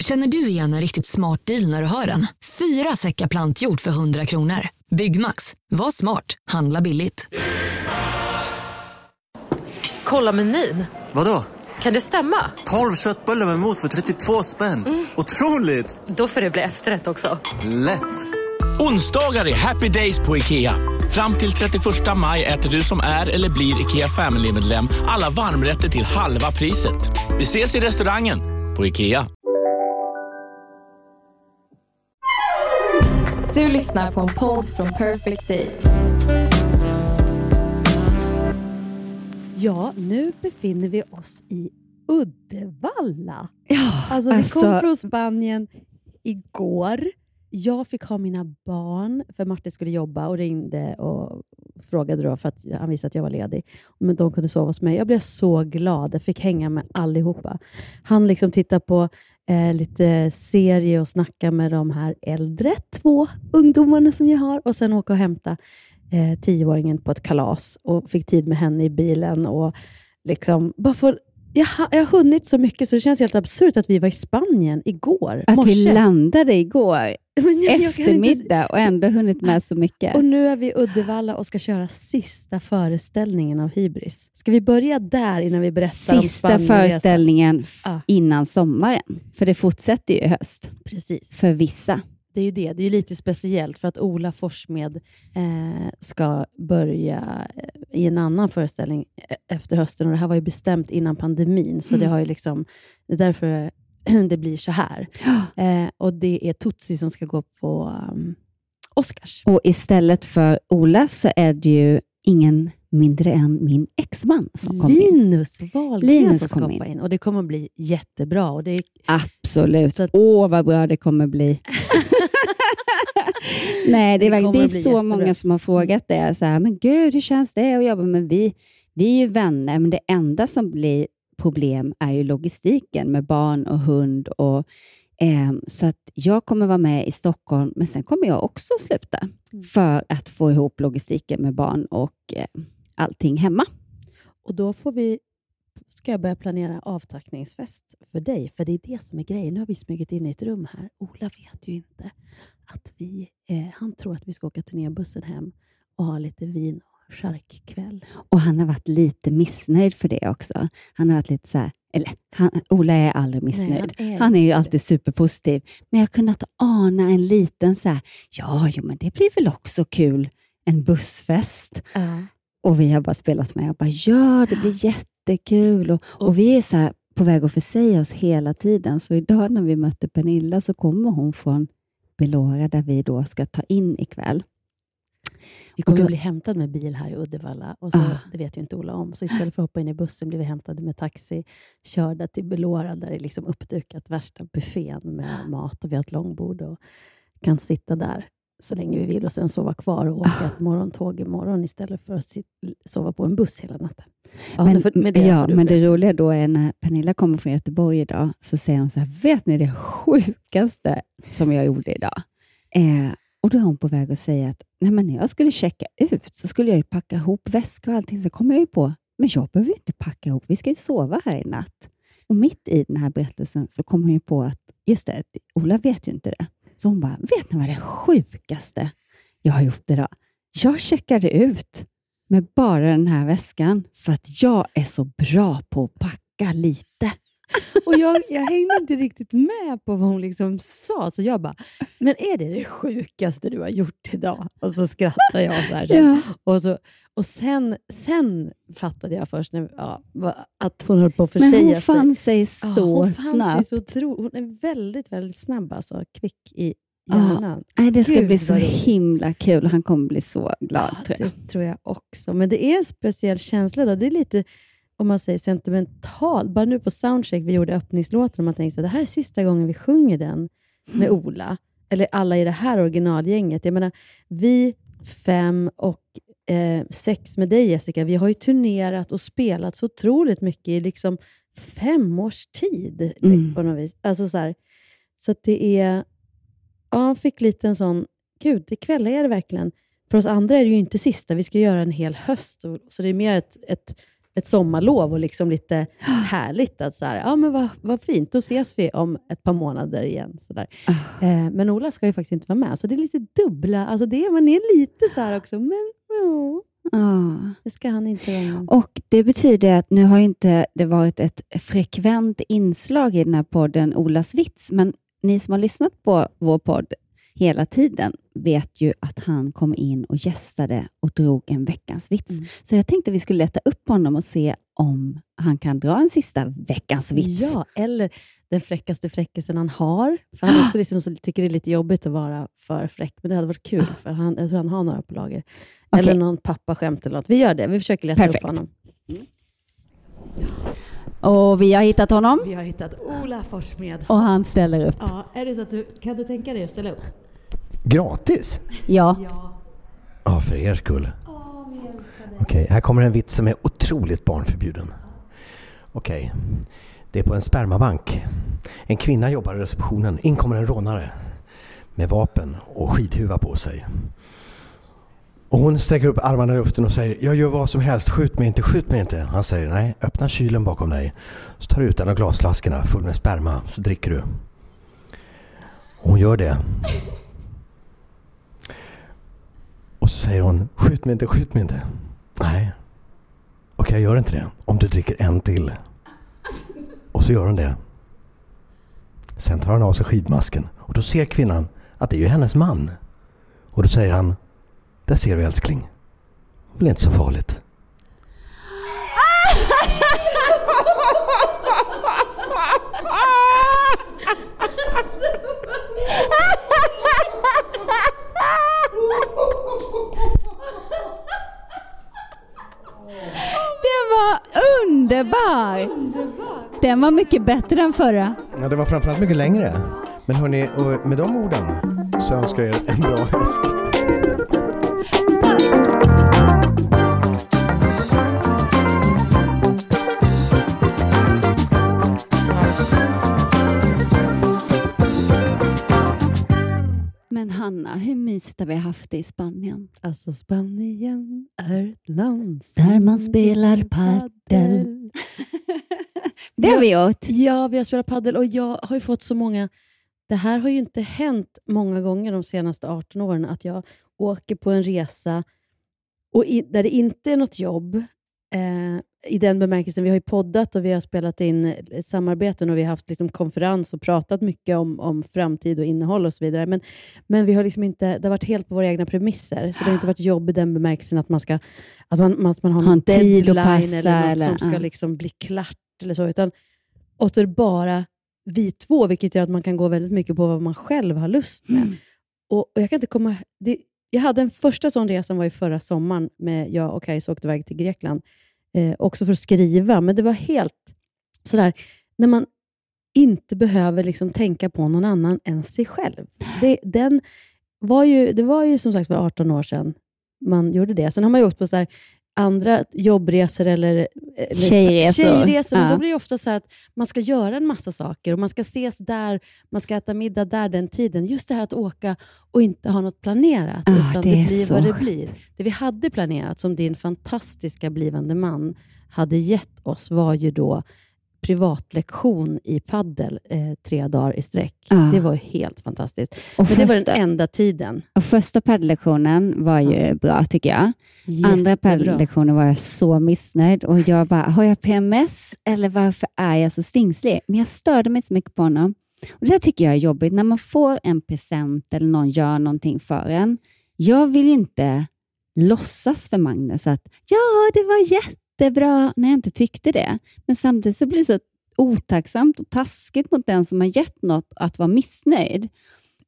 Känner du igen en riktigt smart deal när du hör den? Fyra säckar plantjord för 100 kronor. Byggmax, var smart, handla billigt. Kolla menyn. Vadå? Kan det stämma? 12 köttbullar med mos för 32 spänn. Otroligt! Då får det bli efterrätt också. Lätt! Onsdagar är happy days på IKEA. Fram till 31 maj äter du som är eller blir IKEA Family-medlem alla varmrätter till halva priset. Vi ses i restaurangen på IKEA. Du lyssnar på en podd från Perfect Day. Ja, nu befinner vi oss i Uddevalla. Ja, Alltså, vi alltså- kom från Spanien igår. Jag fick ha mina barn, för Martin skulle jobba och ringde och frågade då för att han visste att jag var ledig. Men de kunde sova hos mig. Jag blev så glad. Jag fick hänga med allihopa. Han liksom tittade på eh, lite serie och snacka med de här äldre två ungdomarna som jag har och sen åka och hämta eh, tioåringen på ett kalas och fick tid med henne i bilen. och liksom bara få jag, jag har hunnit så mycket så det känns helt absurt att vi var i Spanien igår Att morse. vi landade igår Men inte- eftermiddag och ändå hunnit med så mycket. Och nu är vi i Uddevalla och ska köra sista föreställningen av Hybris. Ska vi börja där innan vi berättar om Sista Spanienresan? föreställningen Ja. innan sommaren. För det fortsätter ju i höst. Precis. För vissa. Det är ju det. Det är lite speciellt för att Ola Forssmed eh, ska börja eh, i en annan föreställning eh, efter hösten. Och Det här var ju bestämt innan pandemin, så Mm. det, har ju liksom, det är därför det blir så här. Eh, och Det är Tutsi som ska gå på um, Oscars. Och istället för Ola så är det ju ingen mindre än min exman som kom in. Linus Wahlgren Linus som kom in. in. Och det kommer att bli jättebra. Och det är, Absolut. Så att- Åh, vad bra det kommer bli. Nej, det är, Det det är så jättebra. många som har frågat det. Så här, men gud, hur känns det att jobba med vi? Vi är ju vänner, men det enda som blir problem är ju logistiken med barn och hund. Och, ehm, så att jag kommer vara med i Stockholm, men sen kommer jag också sluta Mm. för att få ihop logistiken med barn och eh, allting hemma. och då får vi, ska jag börja planera avtackningsfest för dig. För det är det som är grejen. Nu har vi smugit in i ett rum här. Ola vet ju inte att vi... Eh, han tror att vi ska åka turnébussen hem och ha lite vin och charkkväll. Och han har varit lite missnöjd för det också. Han har varit lite så här, eller han, Ola är aldrig missnöjd. han är han är ju alltid superpositiv. Men jag har kunnat ana en liten så här, ja, jo, men det blir väl också kul, en bussfest. Ja. Och vi har bara spelat med och bara, ja, det blir jättekul. Och, och vi är så här på väg att försäga oss hela tiden. Så idag när vi mötte Pernilla så kommer hon från Belora där vi då ska ta in ikväll. Vi kommer då- att bli hämtad med bil här i Uddevalla. Och så, Ah. Det vet ju inte Ola om. Så istället för att hoppa in i bussen blir vi hämtade med taxi, körda till Belora där det är liksom uppdukat värsta buffén med mat och vi har ett långbord och kan sitta där så länge vi vill och sen sova kvar och åka ett morgontåg imorgon istället för att sit, sova på en buss hela natten. Ja, men, för- det ja, men det roliga då är när Pernilla kommer från Göteborg idag, så säger hon så här, vet ni det sjukaste som jag gjorde idag? Eh, och då är hon på väg att säga att Nej, men när jag skulle checka ut så skulle jag ju packa ihop väska och allting. Så kom jag ju på, men jag behöver ju inte packa ihop, vi ska ju sova här i natt. Och mitt i den här berättelsen så kom hon ju på att, just det, Ola vet ju inte det. Så hon bara, vet ni vad det sjukaste jag har gjort idag? Jag checkade ut med bara den här väskan för att jag är så bra på att packa lite. Och jag, jag hängde inte riktigt med på vad hon liksom sa, så jag bara, men är det det sjukaste du har gjort idag? Och så skrattade jag så här. sen. Ja. Och, så, och sen, sen fattade jag först när, ja, att hon höll på att Men försäga hon sig. fann sig Ja, så hon fann snabbt. Sig så tro, hon är väldigt, väldigt snabb, alltså, kvick i Ja. hjärnan. Nej, det ska Gud, bli så himla kul. Han kommer bli så glad, tror jag. Det tror jag också. Men det är en speciell känsla. Då. Det är lite, om man säger sentimental. Bara nu på Soundcheck, vi gjorde öppningslåten, och man tänkte att det här är sista gången vi sjunger den med Mm. Ola. Eller alla i det här originalgänget. Jag menar, vi fem och eh, sex med dig Jessica, vi har ju turnerat och spelat så otroligt mycket i liksom fem års tid. Mm. På något vis. Alltså så här, så det är... Ja, jag fick lite en sån, gud, ikväll är det verkligen... För oss andra är det ju inte sista, vi ska göra en hel höst, och, så det är mer ett, ett ett sommarlov och liksom lite härligt. Att så här, ja, men vad, vad fint, då ses vi om ett par månader igen. Så där. Eh, men Ola ska ju faktiskt inte vara med, så det är lite dubbla. Alltså det, man är lite så här också, men ja, Ja. det ska han inte vara med. Och Det betyder att nu har inte det varit ett frekvent inslag i den här podden Olas vits, men ni som har lyssnat på vår podd hela tiden vet ju att han kom in och gästade och drog en veckans vits. Mm. Så jag tänkte vi skulle leta upp honom och se om han kan dra en sista veckans vits. Ja, eller den fräckaste fräckisen han har. För han också liksom så tycker det är lite jobbigt att vara för fräck, men det hade varit kul, för han, jag tror han har några på lager. Eller Okej. någon pappaskämt eller något. Vi gör det. Vi försöker leta Perfekt. upp honom. Och vi har hittat honom Vi har hittat Ola Forssmed. och han ställer upp. Ja, är det så att du, kan du tänka dig att ställa upp? Gratis? Ja. Ja, för er skull. Okej, här kommer en vits som är otroligt barnförbjuden. Okej, det är på en spermabank. En kvinna jobbar i receptionen. In kommer en rånare med vapen och skidhuva på sig. Och hon sträcker upp armarna i luften och säger Jag gör vad som helst, skjut mig inte, skjut mig inte. Han säger nej, öppna kylen bakom dig. Så tar du ut en av glasflaskorna full med sperma, så dricker du. Och hon gör det. Säger hon, skjut mig inte, skjut mig inte. Nej. Okej, jag gör inte det. Om du dricker en till. Och så gör hon det. Sen tar han av sig skidmasken och då ser kvinnan att det är ju hennes man. Och då säger han, där ser du älskling. Det blir inte så farligt. Den var underbar! Den var mycket bättre än förra. Ja, det var framförallt mycket längre. Men hörni, med de orden så önskar jag er en bra höst. Men Hanna, hur mysigt har vi haft det i Spanien? Alltså Spanien är ett land Där man spelar paddel. Det har vi gjort. Ja, vi har spelat paddel och jag har ju fått så många... Det här har ju inte hänt många gånger de senaste 18 åren, att jag åker på en resa och i, där det inte är något jobb, i den bemärkelsen, vi har ju poddat och vi har spelat in eh, samarbeten och vi har haft liksom konferens och pratat mycket om, om framtid och innehåll och så vidare. Men, men vi har liksom inte, det har varit helt på våra egna premisser, så det har inte varit jobb i den bemärkelsen att man, ska, att man, att man har Ha en deadline passa eller något eller- som ska ja. liksom bli klart eller så. Utan, och så är det bara vi två, vilket gör att man kan gå väldigt mycket på vad man själv har lust med. Mm. Och, och Jag kan inte komma... Det, jag hade en första sån resa var ju förra sommaren, med jag och Kajsa åkte iväg till Grekland, eh, också för att skriva, men det var helt sådär, när man inte behöver liksom tänka på någon annan än sig själv. Det, den var ju, det var ju som sagt för 18 år sedan man gjorde det. Sen har man ju åkt på så här andra jobbresor eller, eller Tjejresor. tjejresor Ja. då blir det ofta så att man ska göra en massa saker och man ska ses där, man ska äta middag där den tiden. Just det här att åka och inte ha något planerat, Ah, utan det det, blir vad det skönt. blir. Det vi hade planerat, som din fantastiska blivande man hade gett oss, var ju då privatlektion i paddel eh, tre dagar i sträck. Ja. Det var helt fantastiskt. Och Men det var första, den enda tiden. och första paddellektionen var ju bra tycker jag. Andra Jättebra. paddellektionen var jag så missnöjd och jag bara, har jag PMS eller varför är jag så stingslig? Men jag störde mig så mycket på honom. Och Det tycker jag är jobbigt när man får en present eller någon gör någonting för en. Jag vill inte låtsas för Magnus att ja, det var jättebra när jag inte tyckte det. Men samtidigt så blir det så otacksamt och taskigt mot den som har gett något att vara missnöjd.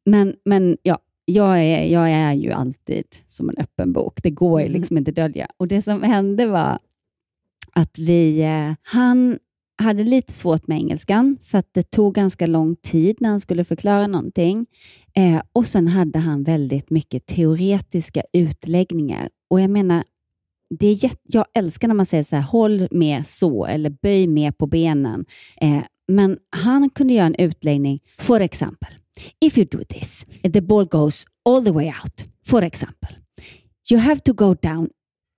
Men, men ja, jag är, jag är ju alltid som en öppen bok. Det går ju Mm. liksom inte att dölja. Och Det som hände var att vi, eh, han hade lite svårt med engelskan, så det tog ganska lång tid när han skulle förklara någonting. Eh, och Sen hade han väldigt mycket teoretiska utläggningar. Och jag menar, det är jätt, jag älskar när man säger så här, håll mer så eller böj mer på benen. Eh, men han kunde göra en utläggning, for example, if you do this, the ball goes all the way out, for example. You have to go down,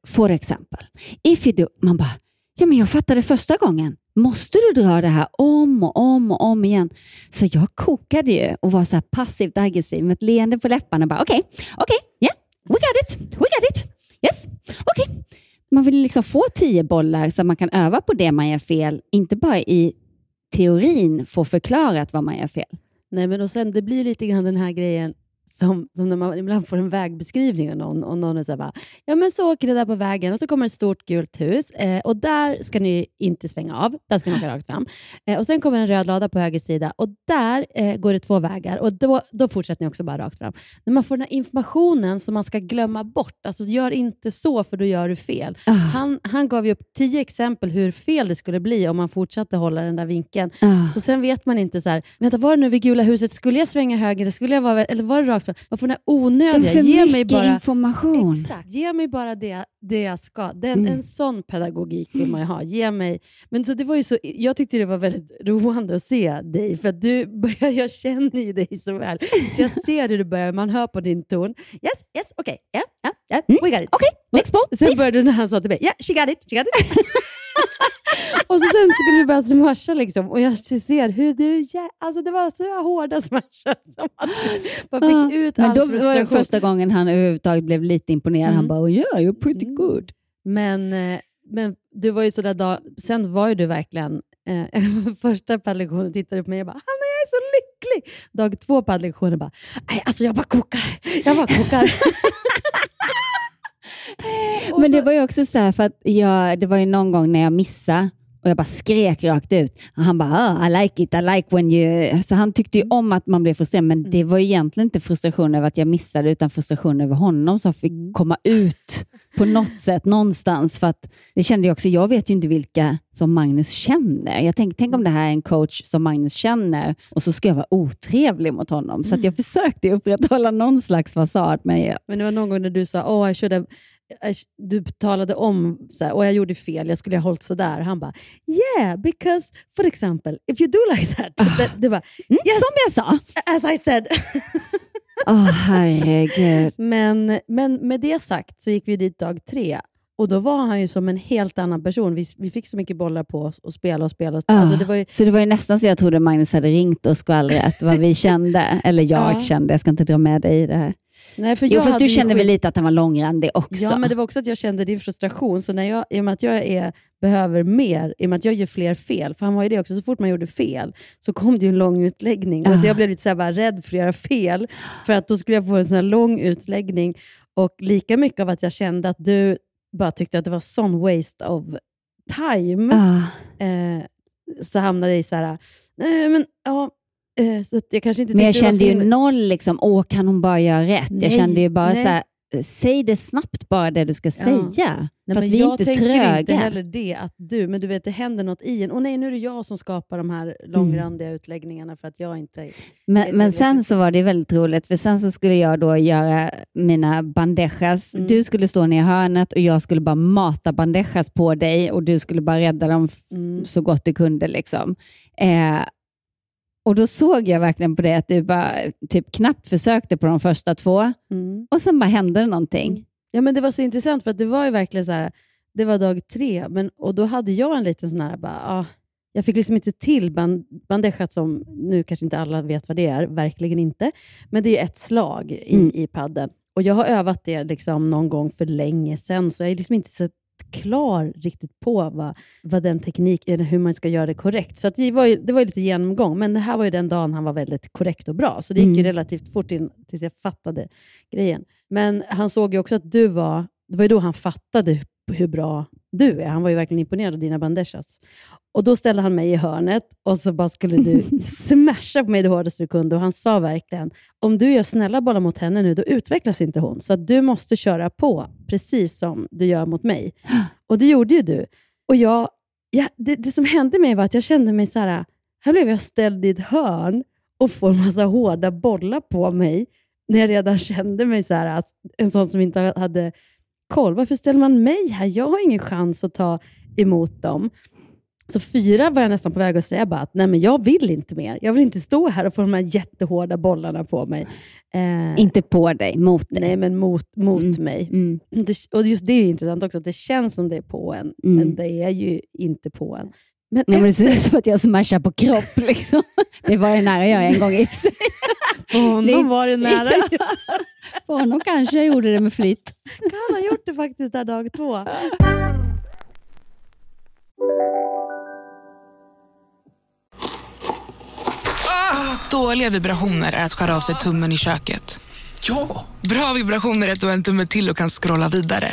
for example. If you do, man bara, Ja, men jag fattade första gången. Måste du dra det här om och om och om igen? Så jag kokade ju och var så här passivt aggressiv med ett leende på läpparna. Okej, okej, yeah, we got it, we got it, yes, okej. Man vill liksom få tio bollar så man kan öva på det man gör fel, inte bara i teorin få förklarat vad man gör fel. Nej, men och sen det blir lite grann den här grejen som, som när man ibland får en vägbeskrivning av någon och någon är så här bara, ja men så åker det där på vägen och så kommer ett stort gult hus eh, och där ska ni inte svänga av, där ska ni åka rakt fram. Eh, och sen kommer en röd lada på höger sida och där eh, går det två vägar och då, då fortsätter ni också bara rakt fram. När man får den här informationen som man ska glömma bort, alltså gör inte så för då gör du fel. Ah. Han, han gav ju upp tio exempel hur fel det skulle bli om man fortsatte hålla den där vinkeln. Ah. Så sen vet man inte så här, vänta var det nu vid gula huset, skulle jag svänga höger eller, skulle jag vara, eller var det rakt Man får den här onödiga, för ge mig bara, information. exakt, ge mig bara det, det jag ska. Den, Mm. En sån pedagogik vill man ju ha. Ge mig. Men så det var ju så, jag tyckte det var väldigt roande att se dig, för du börjar, jag känner ju dig så väl. Så jag ser hur du börjar, man hör på din ton. Yes, yes, okej, ja, ja, ja, Mm. we got it. Okej, next ball, Sen började när han sa till mig, ja, yeah, she got it, she got it. och så sen skulle vi börja smasha liksom, och jag ser hur du, alltså det var så hårda smashar som Ah, fick ut Men då var det första gången han överhuvudtaget blev lite imponerad. Han Mm. bara, oh, yeah, you're pretty Mm. good. Men, eh, men du var ju sådär dag, sen var ju du verkligen, eh, första padellektionen tittade du på mig och bara, Hanna jag är så lycklig. Dag två padellektionen bara, alltså jag bara kokar, jag bara kokar. Men det var ju också så här, för att jag, det var ju någon gång när jag missade och jag bara skrek rakt ut. Och han bara, oh, I like it, I like when you... Så han tyckte Mm. ju om att man blev frustrerad, men det var ju egentligen inte frustration över att jag missade, utan frustration över honom som fick Mm. komma ut på något sätt, någonstans. För att det kände jag också, jag vet ju inte vilka som Magnus känner. Jag tänkte, tänk om det här är en coach som Magnus känner och så ska jag vara otrevlig mot honom. Så Mm. jag försökte upprätthålla någon slags fasad, men jag, Men det var någon gång när du sa, oh, I should have, du talade om, så här, och jag gjorde fel, jag skulle ha hållit sådär. Han bara, yeah, because for example, if you do like that. Det, det var, mm, Yes. som jag sa. as I said. Åh, herregud. Men, men med det sagt så gick vi dit dag tre och då var han ju som en helt annan person. Vi, vi fick så mycket bollar på oss och spela och spela. Och spela. Ah, Alltså det var ju, Så det var ju nästan så jag trodde Magnus hade ringt och skvallrat vad vi kände, eller jag Ja. kände. Jag ska inte dra med dig i det här. nej, för Jo, fast du kände väl skit- lite att han var långrandig också? Ja, men det var också att jag kände din frustration. Så när jag, i och med att jag är, behöver mer, i och med att jag gör fler fel, för han var ju det också, så fort man gjorde fel så kom det ju en lång utläggning. Ah. Alltså jag blev lite så här bara rädd för att göra fel, för att då skulle jag få en sån här lång utläggning. Och lika mycket av att jag kände att du bara tyckte att det var sån waste of time, Ah, eh, så hamnade jag i så här, nej men ja, eh, så jag kanske inte men jag kände ju noll, liksom, åh kan hon bara göra rätt? Nej, jag kände ju bara nej. så här, säg det snabbt bara det du ska Ja. säga. Nej, för att vi är jag inte tänker tröga. inte heller det, att du, men du vet, det händer något i en. Och nej, nu är det jag som skapar de här långrandiga utläggningarna för att jag inte... Men, men sen så var det väldigt roligt, för sen så skulle jag då göra mina bandejas. Mm. Du skulle stå ner i hörnet och jag skulle bara mata bandejas på dig och du skulle bara rädda dem Mm. så gott du kunde. Liksom. Eh, och då såg jag verkligen på det att du bara typ knappt försökte på de första två Mm. och sen bara hände det någonting. Ja, men det var så intressant för att det var ju verkligen så här, det var dag tre, men, och då hade jag en liten sån här, bara, ah, jag fick liksom inte till band, bandejat som, nu kanske inte alla vet vad det är, verkligen inte, men det är ett slag i, Mm. i padden. Och jag har övat det liksom någon gång för länge sedan, så jag är liksom inte så klar riktigt på vad, vad den tekniken, hur man ska göra det korrekt. Så det, var ju, det var ju lite genomgång, men det här var ju den dagen han var väldigt korrekt och bra, så det gick ju Mm. relativt fort in, tills jag fattade grejen. Men han såg ju också att du var, det var ju då han fattade hur bra du är. Han var ju verkligen imponerad av dina bandejas. Och då ställde han mig i hörnet och så bara skulle du smasha på mig det hårdaste du kunde. Och han sa verkligen, om du gör snälla bollar mot henne nu, då utvecklas inte hon. Så att du måste köra på, precis som du gör mot mig. Och det gjorde ju du. Och jag, ja, det, det som hände mig var att jag kände mig så här, här blev jag ställd i ett hörn och får en massa hårda bollar på mig, när jag redan kände mig så här, att- en sån som inte hade koll. Varför ställer man mig här? Jag har ingen chans att ta emot dem. Så fyra var jag nästan på väg att säga bara att nej men jag vill inte mer. Jag vill inte stå här och få de här jättehårda bollarna på mig. Eh, Inte på dig, mot dig. Nej, men mot, mot Mm. mig. Mm. Det, och just det är ju intressant också, att det känns som det är på en, Mm. men det är ju inte på en. Men, Nej, men det ser ut som att jag smashar på kropp. Liksom. Det var jag nära jag en gång i och för sig. På honom det- var det nära. På honom kanske jag gjorde det med flit. Han har gjort det faktiskt där dag två. Dåliga vibrationer är att skära av sig tummen i köket. Ja! Bra vibrationer är att du har en tumme till och kan scrolla vidare.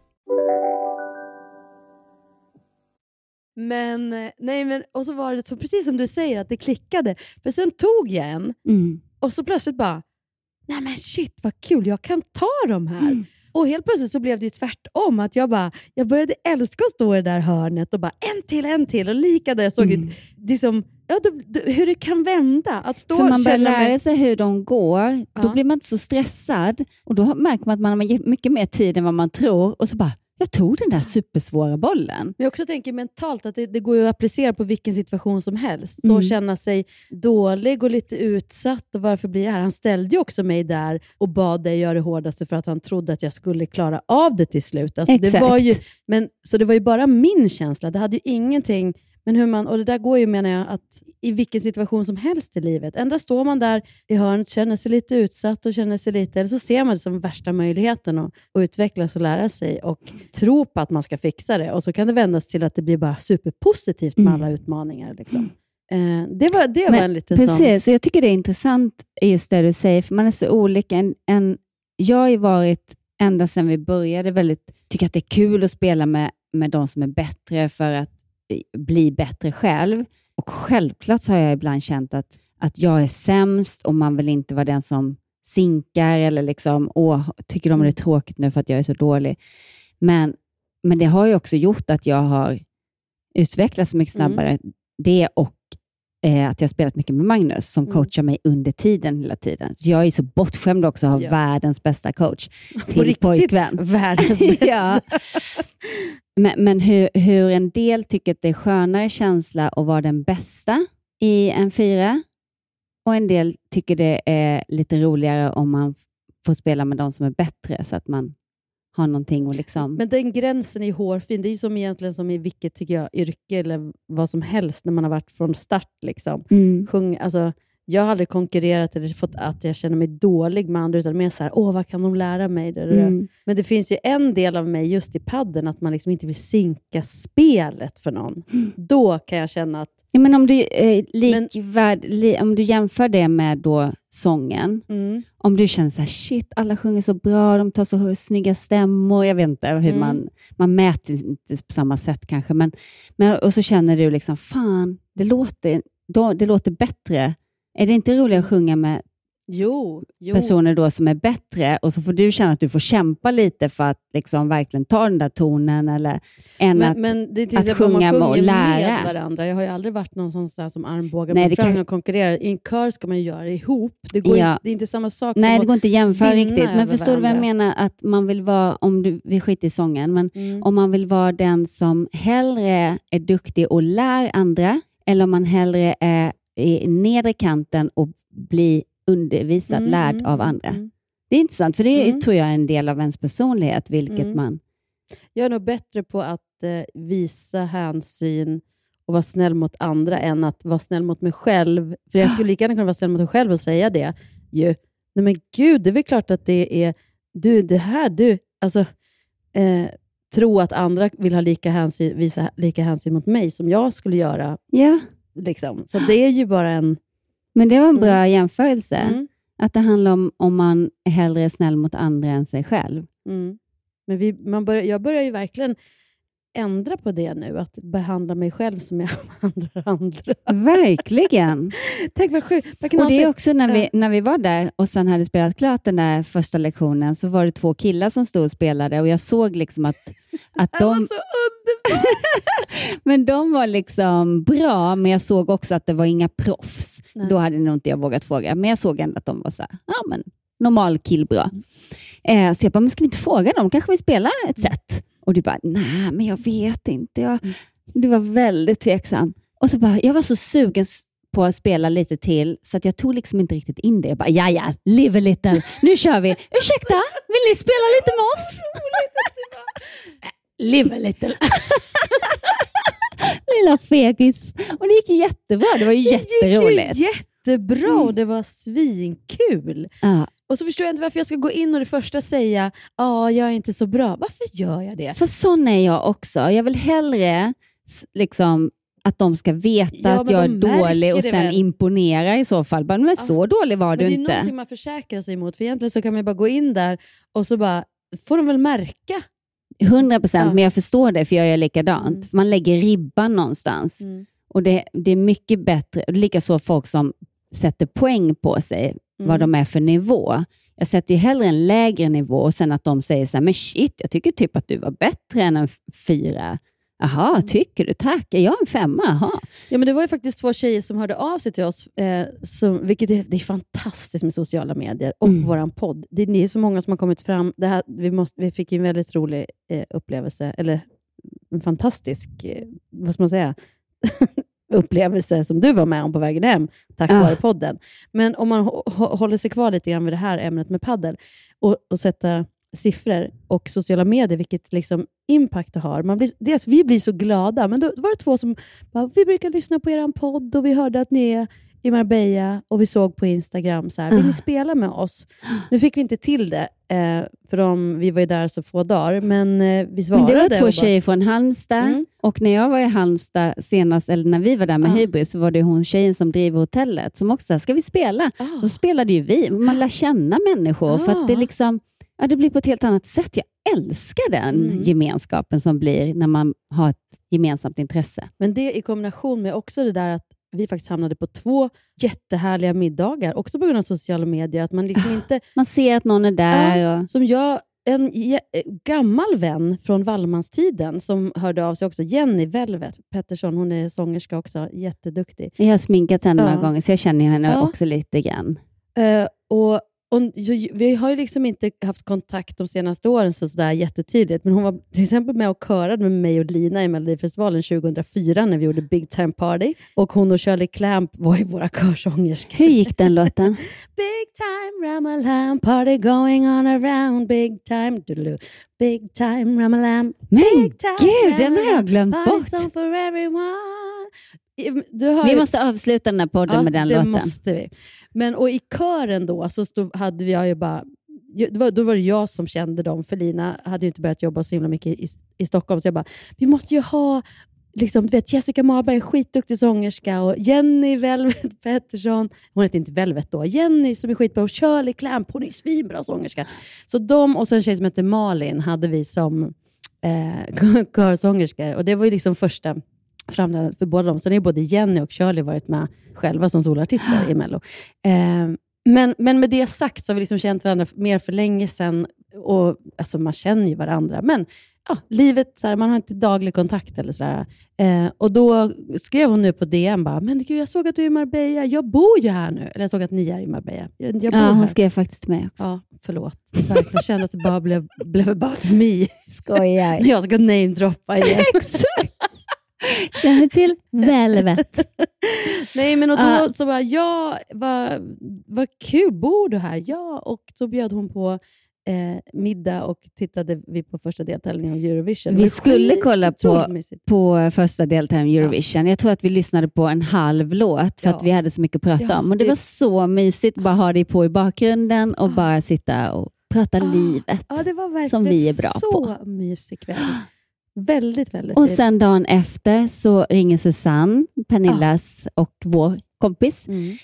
Men, eh, nej, men, och så var det så, precis som du säger, att det klickade. För sen tog jag en Mm. och så plötsligt bara, nej men shit vad kul, jag kan ta de här. Mm. Och helt plötsligt så blev det ju tvärtom. Att jag, bara, jag började älska att stå i det där hörnet och bara en till, en till. Och lika där jag såg Mm. liksom, ja, då, då, hur det kan vända. Att stå För man börjar lära sig hur de går, då Ja. blir man inte så stressad och då märker man att man har mycket mer tid än vad man tror och så bara, jag tog den där supersvåra bollen. Men jag också tänker mentalt att det, det går ju att applicera på vilken situation som helst. Stå Mm. känna sig dålig och lite utsatt. Och varför blir jag här? Han ställde ju också mig där och bad dig göra det hårdaste för att han trodde att jag skulle klara av det till slut. Alltså det Exakt. var ju, men, så det var ju bara min känsla. Det hade ju ingenting men hur man, och det där går ju menar jag att i vilken situation som helst i livet. Ändå står man där i hörnet, känner sig lite utsatt och känner sig lite, eller så ser man det som värsta möjligheten att, att utvecklas och lära sig och tro på att man ska fixa det. Och så kan det vändas till att det blir bara superpositivt med Mm. alla utmaningar. Liksom. Eh, det var, det var en liten sån... Precis, och jag tycker det är intressant just det du säger, för man är så olika. En, en, jag har ju varit, ända sedan vi började, väldigt, tycker att det är kul att spela med, med de som är bättre för att bli bättre själv. Och självklart har jag ibland känt att, att jag är sämst och man vill inte vara den som sinkar eller liksom, åh, tycker de det är tråkigt nu för att jag är så dålig. Men, men det har ju också gjort att jag har utvecklats mycket Mm. snabbare. Det och eh, att jag har spelat mycket med Magnus som Mm. coachar mig under tiden hela tiden. Så jag är så bortskämd också att ha Ja. världens bästa coach till riktigt, pojkvän. Världens bästa. ja. Men, men hur, hur en del tycker att det är skönare känsla att vara den bästa i en fyra och en del tycker det är lite roligare om man får spela med de som är bättre så att man har någonting att liksom... Men den gränsen är hårfin. Det är ju som egentligen som i vilket tycker jag, yrke eller vad som helst när man har varit från start. Liksom. Mm. Sjung, alltså, jag har aldrig konkurrerat eller fått att jag känner mig dålig med andra, utan mer så här, åh, vad kan de lära mig? Det, det, det. Mm. Men det finns ju en del av mig just i padden att man liksom inte vill sinka spelet för någon. Mm. Då kan jag känna att Ja, men om, du, eh, likvärd, li, om du jämför det med då sången, mm, om du känner så här, shit, alla sjunger så bra, de tar så snygga stämmor, jag vet inte hur Mm. man, man mäter inte på samma sätt kanske, men, men och så känner du liksom, fan, det låter, då, det låter bättre. Är det inte roligare att sjunga med jo, jo. personer då som är bättre och så får du känna att du får kämpa lite för att liksom verkligen ta den där tonen eller än men, att, men det är att sjunga och sjunger lära. med varandra. Jag har ju aldrig varit någon sån så här som armbågar Nej, mig fram kan- och konkurrerar. I en kör ska man ju göra det ihop. Det, går Ja. inte, det är inte samma sak Nej, som det går inte att jämföra riktigt. Men förstår du vad jag menar? Att man vill vara, om du, vi skiter i sången, men Mm. om man vill vara den som hellre är duktig och lär andra, eller om man hellre är i nedre kanten och blir undervisad, Mm, lärd av mm, andra. mm. Det är intressant, för det Mm. tror jag är en del av ens personlighet, vilket Mm. man... Jag är nog bättre på att eh, visa hänsyn och vara snäll mot andra än att vara snäll mot mig själv. För jag skulle lika gärna kunna vara snäll mot mig själv och säga det. Ju. Nej men gud, det är väl klart att det är du, det här, du. Alltså, eh, tro att andra vill ha lika hänsyn, visa lika hänsyn mot mig som jag skulle göra. Ja. Liksom. Så det är ju bara en... Men det var en bra jämförelse. Mm. Att det handlar om om man är hellre snäll mot andra än sig själv. Mm. Men vi, man börjar, jag börjar ju verkligen ändra på det nu, att behandla mig själv som jag behandlar andra. Verkligen. Tänk vad sjukt. Och det är också när vi, när vi var där och sen hade spelat klart den där första lektionen så var det två killar som stod och spelade och jag såg liksom att, att de... så underbart! men de var liksom bra, men jag såg också att det var inga proffs. Nej. Då hade nog inte jag vågat fråga, men jag såg ändå att de var så här, ja men normal killbra. Mm. Eh, så jag bara, men ska vi inte fråga dem? Kanske vi spelar ett set? Och du bara, nej men jag vet inte. Jag, Mm. Du var väldigt tveksam. Och så bara, jag var så sugen på att spela lite till, så att jag tog liksom inte riktigt in det. Jag bara, ja ja, live a little. Nu kör vi. Ursäkta, vill ni spela lite med oss? Live a little. Lilla fegis. Och det gick ju jättebra. Det var ju jätteroligt. Det gick ju jättebra och det var svinkul. Ja. Och så förstår jag inte varför jag ska gå in och det första säga ja, jag är inte så bra. Varför gör jag det? För sån är jag också. Jag vill hellre liksom, att de ska veta Ja, att jag är dålig och sen väl. imponera i så fall. Bara, Men så dålig var Men du det är inte. någonting man försäkrar sig mot. För egentligen så kan man bara gå in där och så bara får de väl märka. 100 procent, Ja. Mm. men jag förstår det för jag gör likadant. För Man lägger ribban någonstans. Och det, det är mycket bättre, likaså folk som sätter poäng på sig, vad Mm. de är för nivå. Jag sätter ju hellre en lägre nivå och sen att de säger så här, men shit, jag tycker typ att du var bättre än en fyra. Jaha, Mm. tycker du? Tack. Är jag en femma? Jaha. Ja, men det var ju faktiskt två tjejer som hörde av sig till oss, eh, som, vilket är, det är fantastiskt med sociala medier och Mm. vår podd. Det, det är så många som har kommit fram. Det här, vi, måste, vi fick en väldigt rolig eh, upplevelse, eller en fantastisk, eh, vad ska man säga, upplevelse som du var med om på vägen hem, tack Ah. vare podden. Men om man hå- hå- håller sig kvar lite grann vid det här ämnet med paddel och, och sätta siffror och sociala medier, vilket liksom impact det har. Man blir, dels, vi blir så glada, men då, då var det två som bara, vi brukar lyssna på er podd och vi hörde att ni är i Marbella och vi såg på Instagram, så här, vill ni Ah. spela med oss? Nu fick vi inte till det, eh, för de, vi var ju där så få dagar, men eh, vi Men svarade. det var två tjejer från Halmstad Mm. Och när jag var i Halmstad senast, eller när vi var där med Ah. Hybris, så var det hon tjejen som driver hotellet som också sa, ska vi spela? Ah. Och så spelade ju vi. Man lär känna människor för att det Ah. liksom, ja, det blir på ett helt annat sätt. Jag älskar den Mm. gemenskapen som blir när man har ett gemensamt intresse. Men det i kombination med också det där att vi faktiskt hamnade på två jättehärliga middagar, också på grund av sociala medier. Att man liksom inte... Man ser att någon är där. Ja, och, Som jag, en jä- gammal vän från Wallmanstiden som hörde av sig också, Jenny Velvet Pettersson, hon är sångerska också, jätteduktig. jag har sminkat henne Ja. några gånger, så jag känner henne Ja. också lite grann. Eh, och, och, vi har ju liksom inte haft kontakt de senaste åren så sådär jättetydligt, men hon var till exempel med och körade med mig och Lina i Melodifestivalen 2004 när vi gjorde Big Time Party. Och hon och Shirley Clamp var ju våra körsångerskor. Hur gick den låten? Big time ramalam, party going on around, big time doodaloo, big time ramalam, Men big time gud, den har jag glömt bort. Vi måste avsluta den här podden ja, med den det låten. måste vi. Men och i kören då så stod, hade vi jag ju bara det var, då var det jag som kände dem, för Lina hade ju inte börjat jobba så himla mycket i, i Stockholm. Så jag bara, vi måste ju ha liksom, du vet, Jessica Marberg, är skitduktig sångerska, och Jenny Velvet Pettersson, hon heter inte Velvet då, Jenny som är skitbra, och Shirley Clamp, hon är svinbra sångerska. Så de och så en tjej som heter Malin hade vi som eh, körsångerskor. Och det var ju liksom första framträdandet för båda dem. Sen har ju både Jenny och Shirley varit med själva som solartister i Mello. Eh, men, men med det sagt så har vi liksom känt varandra mer för länge sedan. Och, alltså man känner ju varandra. Men ja, livet, så här, man har inte daglig kontakt. eller så. Eh, Och Då skrev hon nu på DM, bara, men gud, jag såg att du är i Marbella. Jag bor ju här nu. Eller jag såg att ni är i Marbella. Jag, jag Ja, hon här. skrev faktiskt till mig också. Ja, förlåt. Jag kände att det bara blev, blev about me. Skojar. När jag ska namedroppa igen. Exakt. Känner till Velvet. Nej, men och då Ja. så bara, ja, vad, vad kul, bor du här? Ja, och så bjöd hon på eh, middag och tittade vi på första deltävlingen av Eurovision. Det Vi var skulle kolla så på, mysigt. på första deltävlingen Eurovision. Jag tror att vi lyssnade på en halv låt för att Ja. vi hade så mycket att prata Ja, om. Och det, det- var så mysigt att bara ha det på i bakgrunden och bara sitta och prata livet. Ja, det var verkligen som vi är bra så på. mysig kväll. Väldigt, väldigt Och trevligt. sen dagen efter så ringer Susanne, Pernillas och vår kompis, Mm.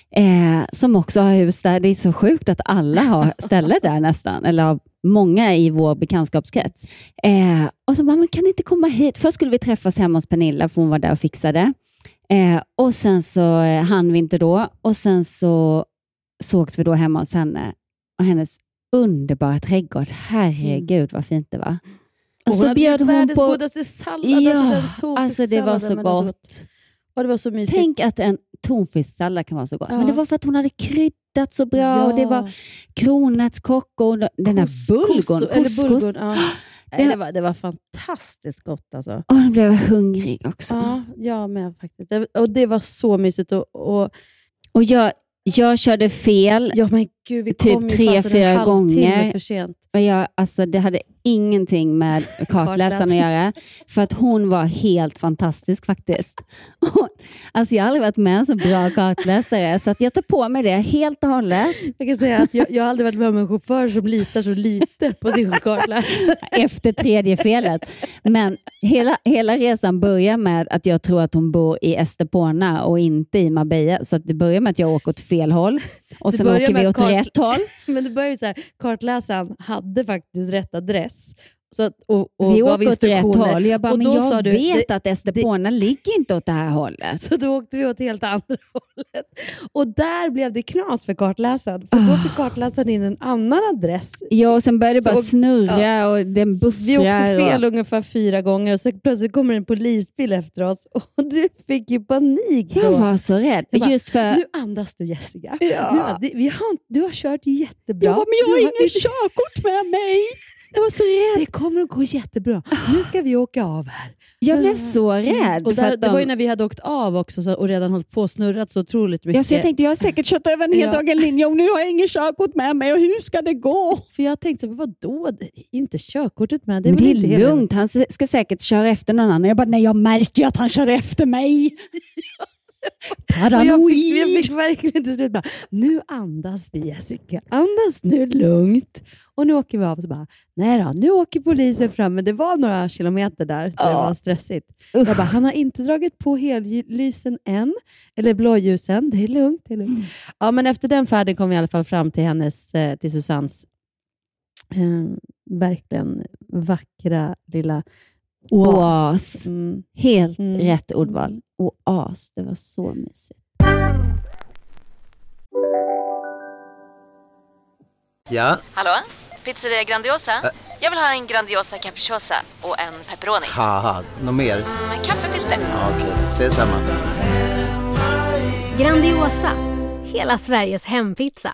eh, som också har hus där. Det är så sjukt att alla har ställe där nästan, eller många i vår bekantskapskrets. Eh, och så bara, man kan inte komma hit. Först skulle vi träffas hemma hos Pernilla, för hon var där och fixade. Eh, och sen så eh, hann vi inte då. Och sen så sågs vi då hemma hos henne och hennes underbara trädgård. Herregud vad fint det var. Och, hon så hade bjöd gjort hon på... godaste sallad. Ja, alltså, den alltså det var så gott. Och det var så mysigt. Tänk att en tonfisksallad kan vara så gott. Ja. Men det var för att hon hade kryddat så bra Ja. och det var kronärtskocka och den här bulgon, Couscous, det, var, det var fantastiskt gott alltså. Och nu blev jag hungrig också. Ja, jag med faktiskt. Det, och det var så mysigt. Och, och, Och jag, jag körde fel ja, men gud, vi typ kom ju tre, fyra gånger. för sent. Och jag, alltså, det hade ingenting med kartläsaren att göra, för att hon var helt fantastisk faktiskt. Hon, alltså, jag har aldrig varit med en så bra kartläsare, så att jag tar på mig det helt och hållet. Jag kan säga att jag, jag har aldrig varit med om en chaufför som litar så lite på sin kartläsare. efter tredje felet. Men hela, hela resan börjar med att jag tror att hon bor i Estepona och inte i Marbella. Så att det börjar med att jag åker åt fel håll och sen åker vi åt kart- ett håll. Men det började så här, kartläsaren hade faktiskt rätt adress. Så att, och, och vi åker åt rätt håll. Jag bara, Och men jag du, vet det- att Estepona ligger inte åt det här hållet. Så då åkte vi åt helt andra hållet. Och där blev det knas för kartläsaren. För då fick kartläsaren in en annan adress. Ja, och sen började det bara snurra och den buffrar. Vi åkte fel och... ungefär fyra gånger och så plötsligt kommer en polisbil efter oss och du fick ju panik. Jag då. var så rädd. Jag bara, Just för... Nu andas du Jessica. Ja. Du, har- det- vi har, du har kört jättebra. Jag bara, men jag har Du ingen körkort med mig. Jag var så rädd. Det kommer att gå jättebra. Nu ska vi åka av här. Jag blev så rädd. Och där, Det var ju när vi hade åkt av också så, och redan hållit på och snurrat så otroligt mycket. Ja, så jag tänkte, jag har säkert kört över en helt Ja. linje och nu har jag ingen körkort med mig och hur ska det gå? För jag tänkte? Det är Inte körkortet med? Det är Men det är lugnt, han ska säkert köra efter någon annan. Jag bara, nej jag märker ju att han kör efter mig. Och jag, Paranoid. fick, jag fick verkligen till slut bara, nu andas vi Jessica. Andas nu lugnt. Och nu åker vi av så bara, nej då, nu åker polisen fram. Men det var några kilometer där, där det var stressigt. Jag bara, han har inte dragit på hellysen än, eller blåljusen. Det är lugnt. Det är lugnt. Ja, men efter den färden kom vi i alla fall fram till hennes, eh, till Susannes eh, verkligen vackra lilla oas. Oas. Mm. Helt Mm. rätt ordval. Oas, det var så mysigt. Ja, Hallå? Pizzeria Grandiosa? Jag vill ha en Grandiosa capriciosa och en pepperoni. något mer? Med kaffefilter. Ja, Okej, ses samma. Grandiosa, hela Sveriges hempizza.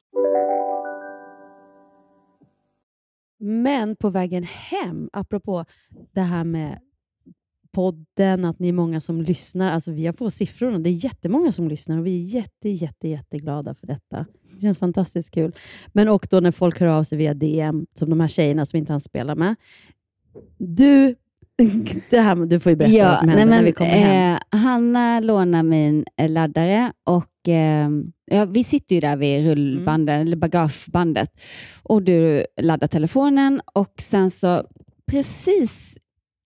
Men på vägen hem, apropå det här med podden, att ni är många som lyssnar. Alltså vi har fått siffrorna. Det är jättemånga som lyssnar och vi är jätte, jätte, jätteglada för detta. Det känns fantastiskt kul. Men och då när folk hör av sig via DM, som de här tjejerna som inte han spelar med. Du, det här, du får ju berätta vad som hände när vi kommer hem. eh, Hanna lånar min eh, laddare och ja, vi sitter ju där vid rullbandet, Mm. eller bagagebandet och du laddar telefonen och sen så precis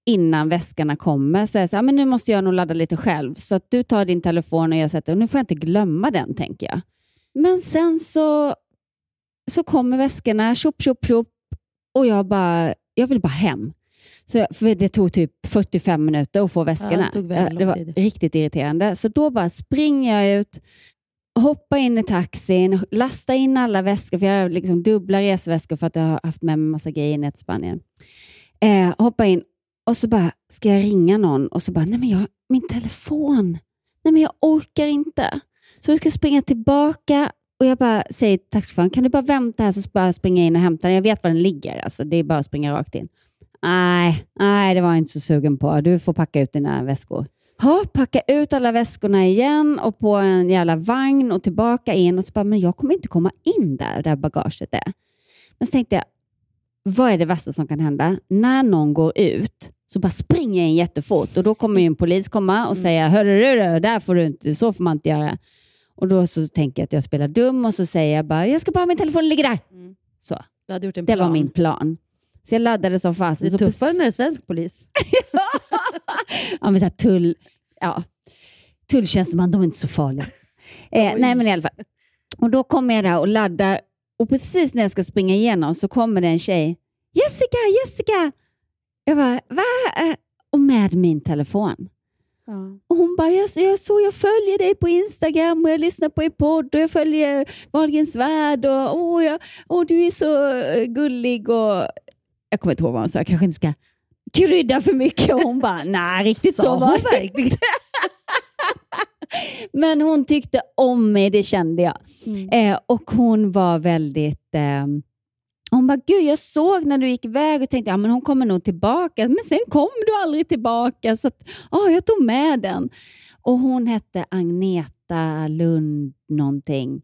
innan väskorna kommer så är jag så här, men nu måste jag nog ladda lite själv. Så att du tar din telefon och jag sätter, och nu får jag inte glömma den, tänker jag. Men sen så, så kommer väskorna, tjopp, tjopp, tjopp, och jag bara, jag vill bara hem. Så, för det tog typ 45 minuter att få väskorna. det Ja, det var lång tid. riktigt irriterande. Så då bara springer jag ut, hoppar in i taxin, lastar in alla väskor, för jag har liksom dubbla resväskor för att jag har haft med mig massa grejer ner till Spanien. Eh, hoppa in och så bara, ska jag ringa någon? Och så bara, nej men jag, min telefon. Nej men jag orkar inte. Så jag ska springa tillbaka och jag bara säger till taxichauffören, kan du bara vänta här så bara springa in och hämta den? Jag vet var den ligger. Alltså, det är bara att springa rakt in. Nej, nej, det var jag inte så sugen på. Du får packa ut dina väskor. Ha, packa ut alla väskorna igen och på en jävla vagn och tillbaka in. Och så bara, men jag kommer inte komma in där, där bagaget är. Men så tänkte jag, vad är det värsta som kan hända? När någon går ut så bara springer jag in jättefort och då kommer ju en polis komma och säga, hörru du, där får du inte, så får man inte göra. Och då så tänker jag att jag spelar dum och så säger jag bara, jag ska bara ha min telefon ligger där. Så. Gjort en Det var plan. min plan. Så jag laddade som fasen. Det är Så tuffare när det är svensk polis. ja, men så tull, ja, tulltjänsteman, de är inte så farliga. Eh, nej, men i alla fall. Och då kommer jag där och laddar och precis när jag ska springa igenom så kommer det en tjej. Jessica, Jessica! Jag bara, va? Och med min telefon. Och hon bara, jag, jag såg, jag följer dig på Instagram och jag lyssnar på er podd och jag följer Wahlgrens värld och åh, jag, åh, du är så eh, gullig och jag kommer inte ihåg vad hon sa, jag kanske inte ska krydda för mycket. Och hon bara, nej riktigt så var det verkligen? Men hon tyckte om mig, det kände jag. Eh, och hon var väldigt... Eh, hon bara, gud jag såg när du gick iväg och tänkte, ja men hon kommer nog tillbaka. Men sen kom du aldrig tillbaka så att, ah, jag tog med den. Och hon hette Agneta Lund någonting.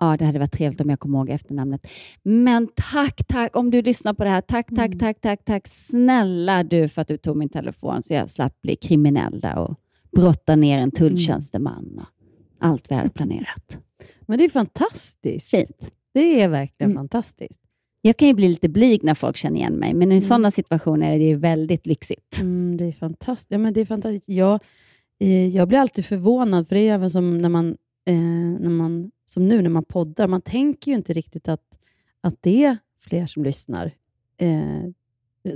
Ja, det hade varit trevligt om jag kom ihåg efternamnet. Men tack, tack, om du lyssnar på det här. Tack, tack, tack, tack, tack. Snälla du för att du tog min telefon så jag slapp bli kriminell där och brotta ner en tulltjänsteman. Och allt vi hade planerat. Men det är fantastiskt. Fint. Det är verkligen Mm. fantastiskt. Jag kan ju bli lite blyg när folk känner igen mig, men i sådana situationer är det ju väldigt lyxigt. Mm, det är fantastiskt. Ja, men det är fantastiskt. Jag, eh, jag blir alltid förvånad, för det är även som när man, eh, när man, som nu när man poddar, man tänker ju inte riktigt att, att det är fler som lyssnar. Eh,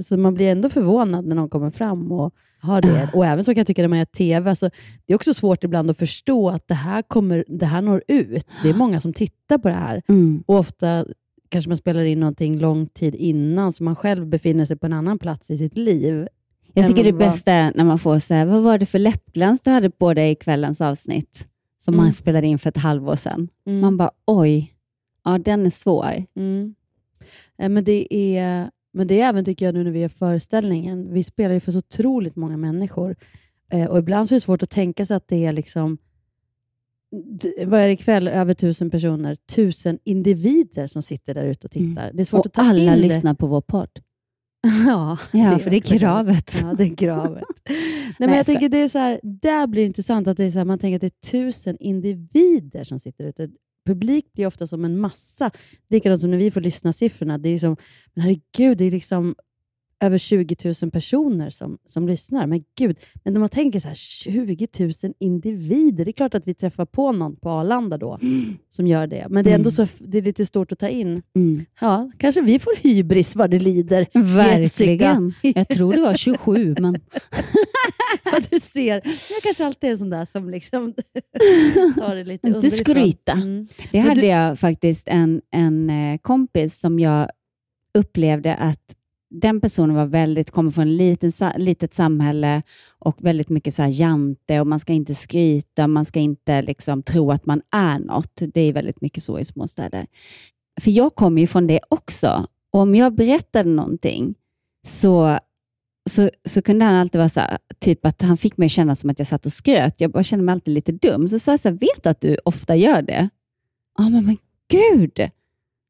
så man blir ändå förvånad när någon kommer fram och har det. Och även så kan jag tycka när man gör TV, alltså, det är också svårt ibland att förstå att det här, kommer, det här når ut. Det är många som tittar på det här. Mm. Och ofta kanske man spelar in någonting lång tid innan, så man själv befinner sig på en annan plats i sitt liv. Jag tycker det bästa är när man får så här, vad var det för läppglans du hade på dig i kvällens avsnitt? Som Mm. man spelade in för ett halvår sedan. Mm. Man bara, oj, ja den är svår. Mm. Eh, Men det, är, men det är även, tycker jag, nu när vi gör föreställningen. Vi spelar ju för så otroligt många människor. Eh, och ibland så är det svårt att tänka sig att det är liksom vad är det ikväll? Över tusen personer. Tusen individer som sitter där ute och tittar. Det är svårt Och att ta alla in lyssnar på vår podd. Ja, Ja, för det är kravet. Ja, det är kravet. Nej, men jag tänker det är så här, där blir det intressant att det är så här, man tänker att det är tusen individer som sitter ute. Publik blir ofta som en massa. Likadant som när vi får lyssna siffrorna. Det är som, men herregud, det är liksom över 20 000 personer som, som lyssnar. Men gud, men när man tänker så här, 20 000 individer. Det är klart att vi träffar på någon på Arlanda då som gör det. Men det är ändå Mm. så, det är lite stort att ta in. Mm. Ja, kanske vi får hybris vad det lider. Verkligen. Jessica. Jag tror det var 27, men Ja, du ser. Jag kanske alltid är en sån där som liksom tar det lite inte underifrån. skryta. Mm. Det hade du- jag faktiskt en, en eh, kompis som jag upplevde att den personen var väldigt, kommer från ett liten, litet samhälle och väldigt mycket så här jante och man ska inte skryta, man ska inte liksom tro att man är något. Det är väldigt mycket så i småstäder. För jag kommer ju från det också. Och om jag berättade någonting så, så, så kunde han alltid vara så här, typ att han fick mig att känna som att jag satt och skröt. Jag bara kände mig alltid lite dum. Så sa jag så här, vet du att du ofta gör det? Ja, men, men gud!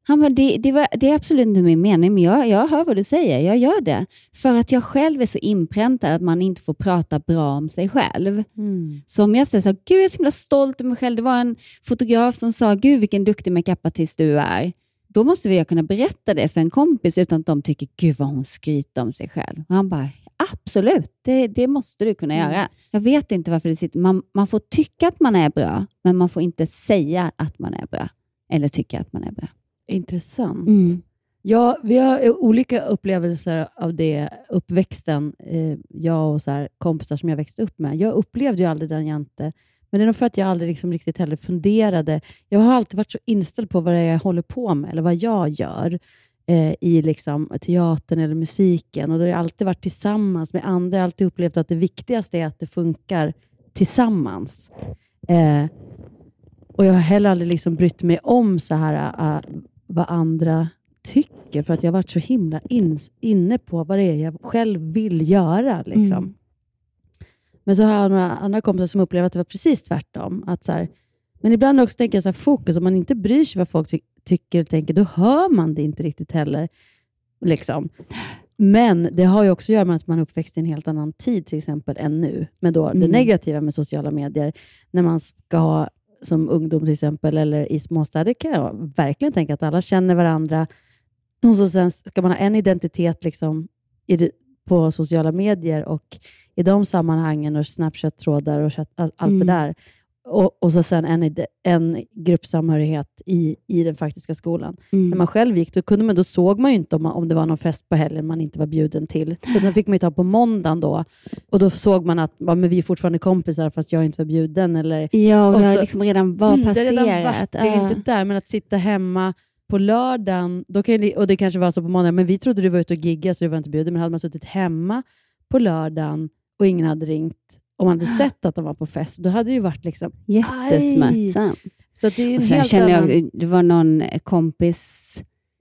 Han bara, det, det, var, det är absolut inte min mening, men jag, jag hör vad du säger. Jag gör det. För att jag själv är så inpräntad att man inte får prata bra om sig själv. Mm. Så om jag säger så gud jag är så himla stolt över mig själv. Det var en fotograf som sa, gud vilken duktig makeupartist du är. då måste vi kunna berätta det för en kompis utan att de tycker, gud vad hon skryter om sig själv. Och han bara, absolut, det, det måste du kunna Mm. göra. Jag vet inte varför det sitter, man, man får tycka att man är bra, men man får inte säga att man är bra. Eller tycka att man är bra. Intressant. Mm. Ja, vi har olika upplevelser av det, uppväxten, eh, jag och så här, kompisar som jag växte upp med. Jag upplevde ju aldrig den Jante, men det är nog för att jag aldrig liksom riktigt heller funderade. Jag har alltid varit så inställd på vad jag håller på med, eller vad jag gör eh, i liksom, teatern eller musiken. Och då har jag alltid varit tillsammans med andra. Jag har alltid upplevt att det viktigaste är att det funkar tillsammans. Eh, och jag har heller aldrig liksom brytt mig om så här, äh, vad andra tycker, för att jag har varit så himla in, inne på vad det är jag själv vill göra. Liksom. Mm. Men så har jag några andra kompisar som upplever att det var precis tvärtom. Att så här, men ibland också tänker jag så här, fokus, om man inte bryr sig vad folk ty- tycker och tänker, då hör man det inte riktigt heller. Liksom. Men det har ju också att göra med att man är uppväxt i en helt annan tid, till exempel, än nu. Men då det Mm. negativa med sociala medier, när man ska ha som ungdom till exempel, eller i småstäder kan jag verkligen tänka att alla känner varandra. Och så sen ska man ha en identitet liksom, i på sociala medier och i de sammanhangen och Snapchat-trådar och allt Mm. det där. Och, och så sen en, en gruppsamhörighet i, i den faktiska skolan. Mm. När man själv gick, då, kunde man, då såg man ju inte om, man, om det var någon fest på helgen man inte var bjuden till. Den fick man ju ta på måndagen då. Och då såg man att ja, men vi är fortfarande kompisar fast jag inte var bjuden. Eller, Ja, och det har så- liksom redan var Mm, Det redan passerat. varit, det är inte där, men att sitta hemma på lördagen, då kan och det kanske var så på måndag, men vi trodde du var ute och giggade så du var inte bjuden, men hade man suttit hemma på lördagen och ingen hade ringt och man hade sett att de var på fest, då hade det ju varit liksom Jättesmärtsamt. Så det är Och sen kände annan... jag, det var någon kompis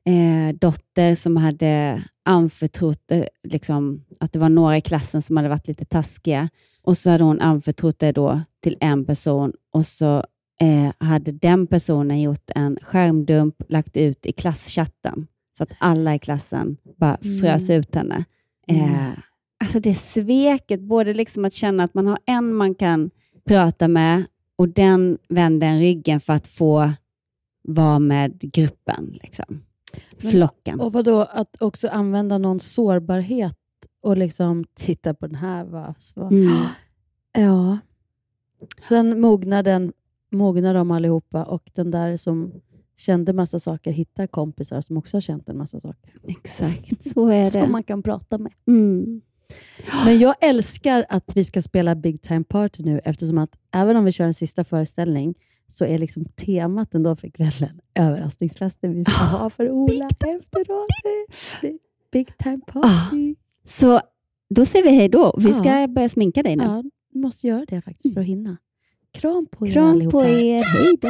eh, dotter som hade anförtrott eh, liksom, att det var några i klassen som hade varit lite taskiga. Och så hade hon anförtrott det då till en person och så eh, hade den personen gjort en skärmdump, lagt ut i klasschatten så att alla i klassen bara frös Mm. ut henne. Eh, alltså det sveket, både liksom att känna att man har en man kan prata med och den vänder en ryggen för att få vara med gruppen, liksom. Men- flocken. Och vadå, att också använda någon sårbarhet och liksom titta på den här. Va? Så, Mm. Ja. Sen mognar, den, mognar de allihopa och den där som kände massa saker hittar kompisar som också har känt en massa saker. Exakt, så är det. Som man kan prata med. Mm. Men jag älskar att vi ska spela Big Time Party nu eftersom att även om vi kör en sista föreställning så är liksom temat ändå för kvällen överraskningsfesten vi ska ha för Ola efteråt. Big, Time Party. Så då säger vi hej då. Vi Ja. ska börja sminka dig nu. Ja, vi måste göra det faktiskt för att hinna. Kram på er Kram allihopa. på er. Hej då.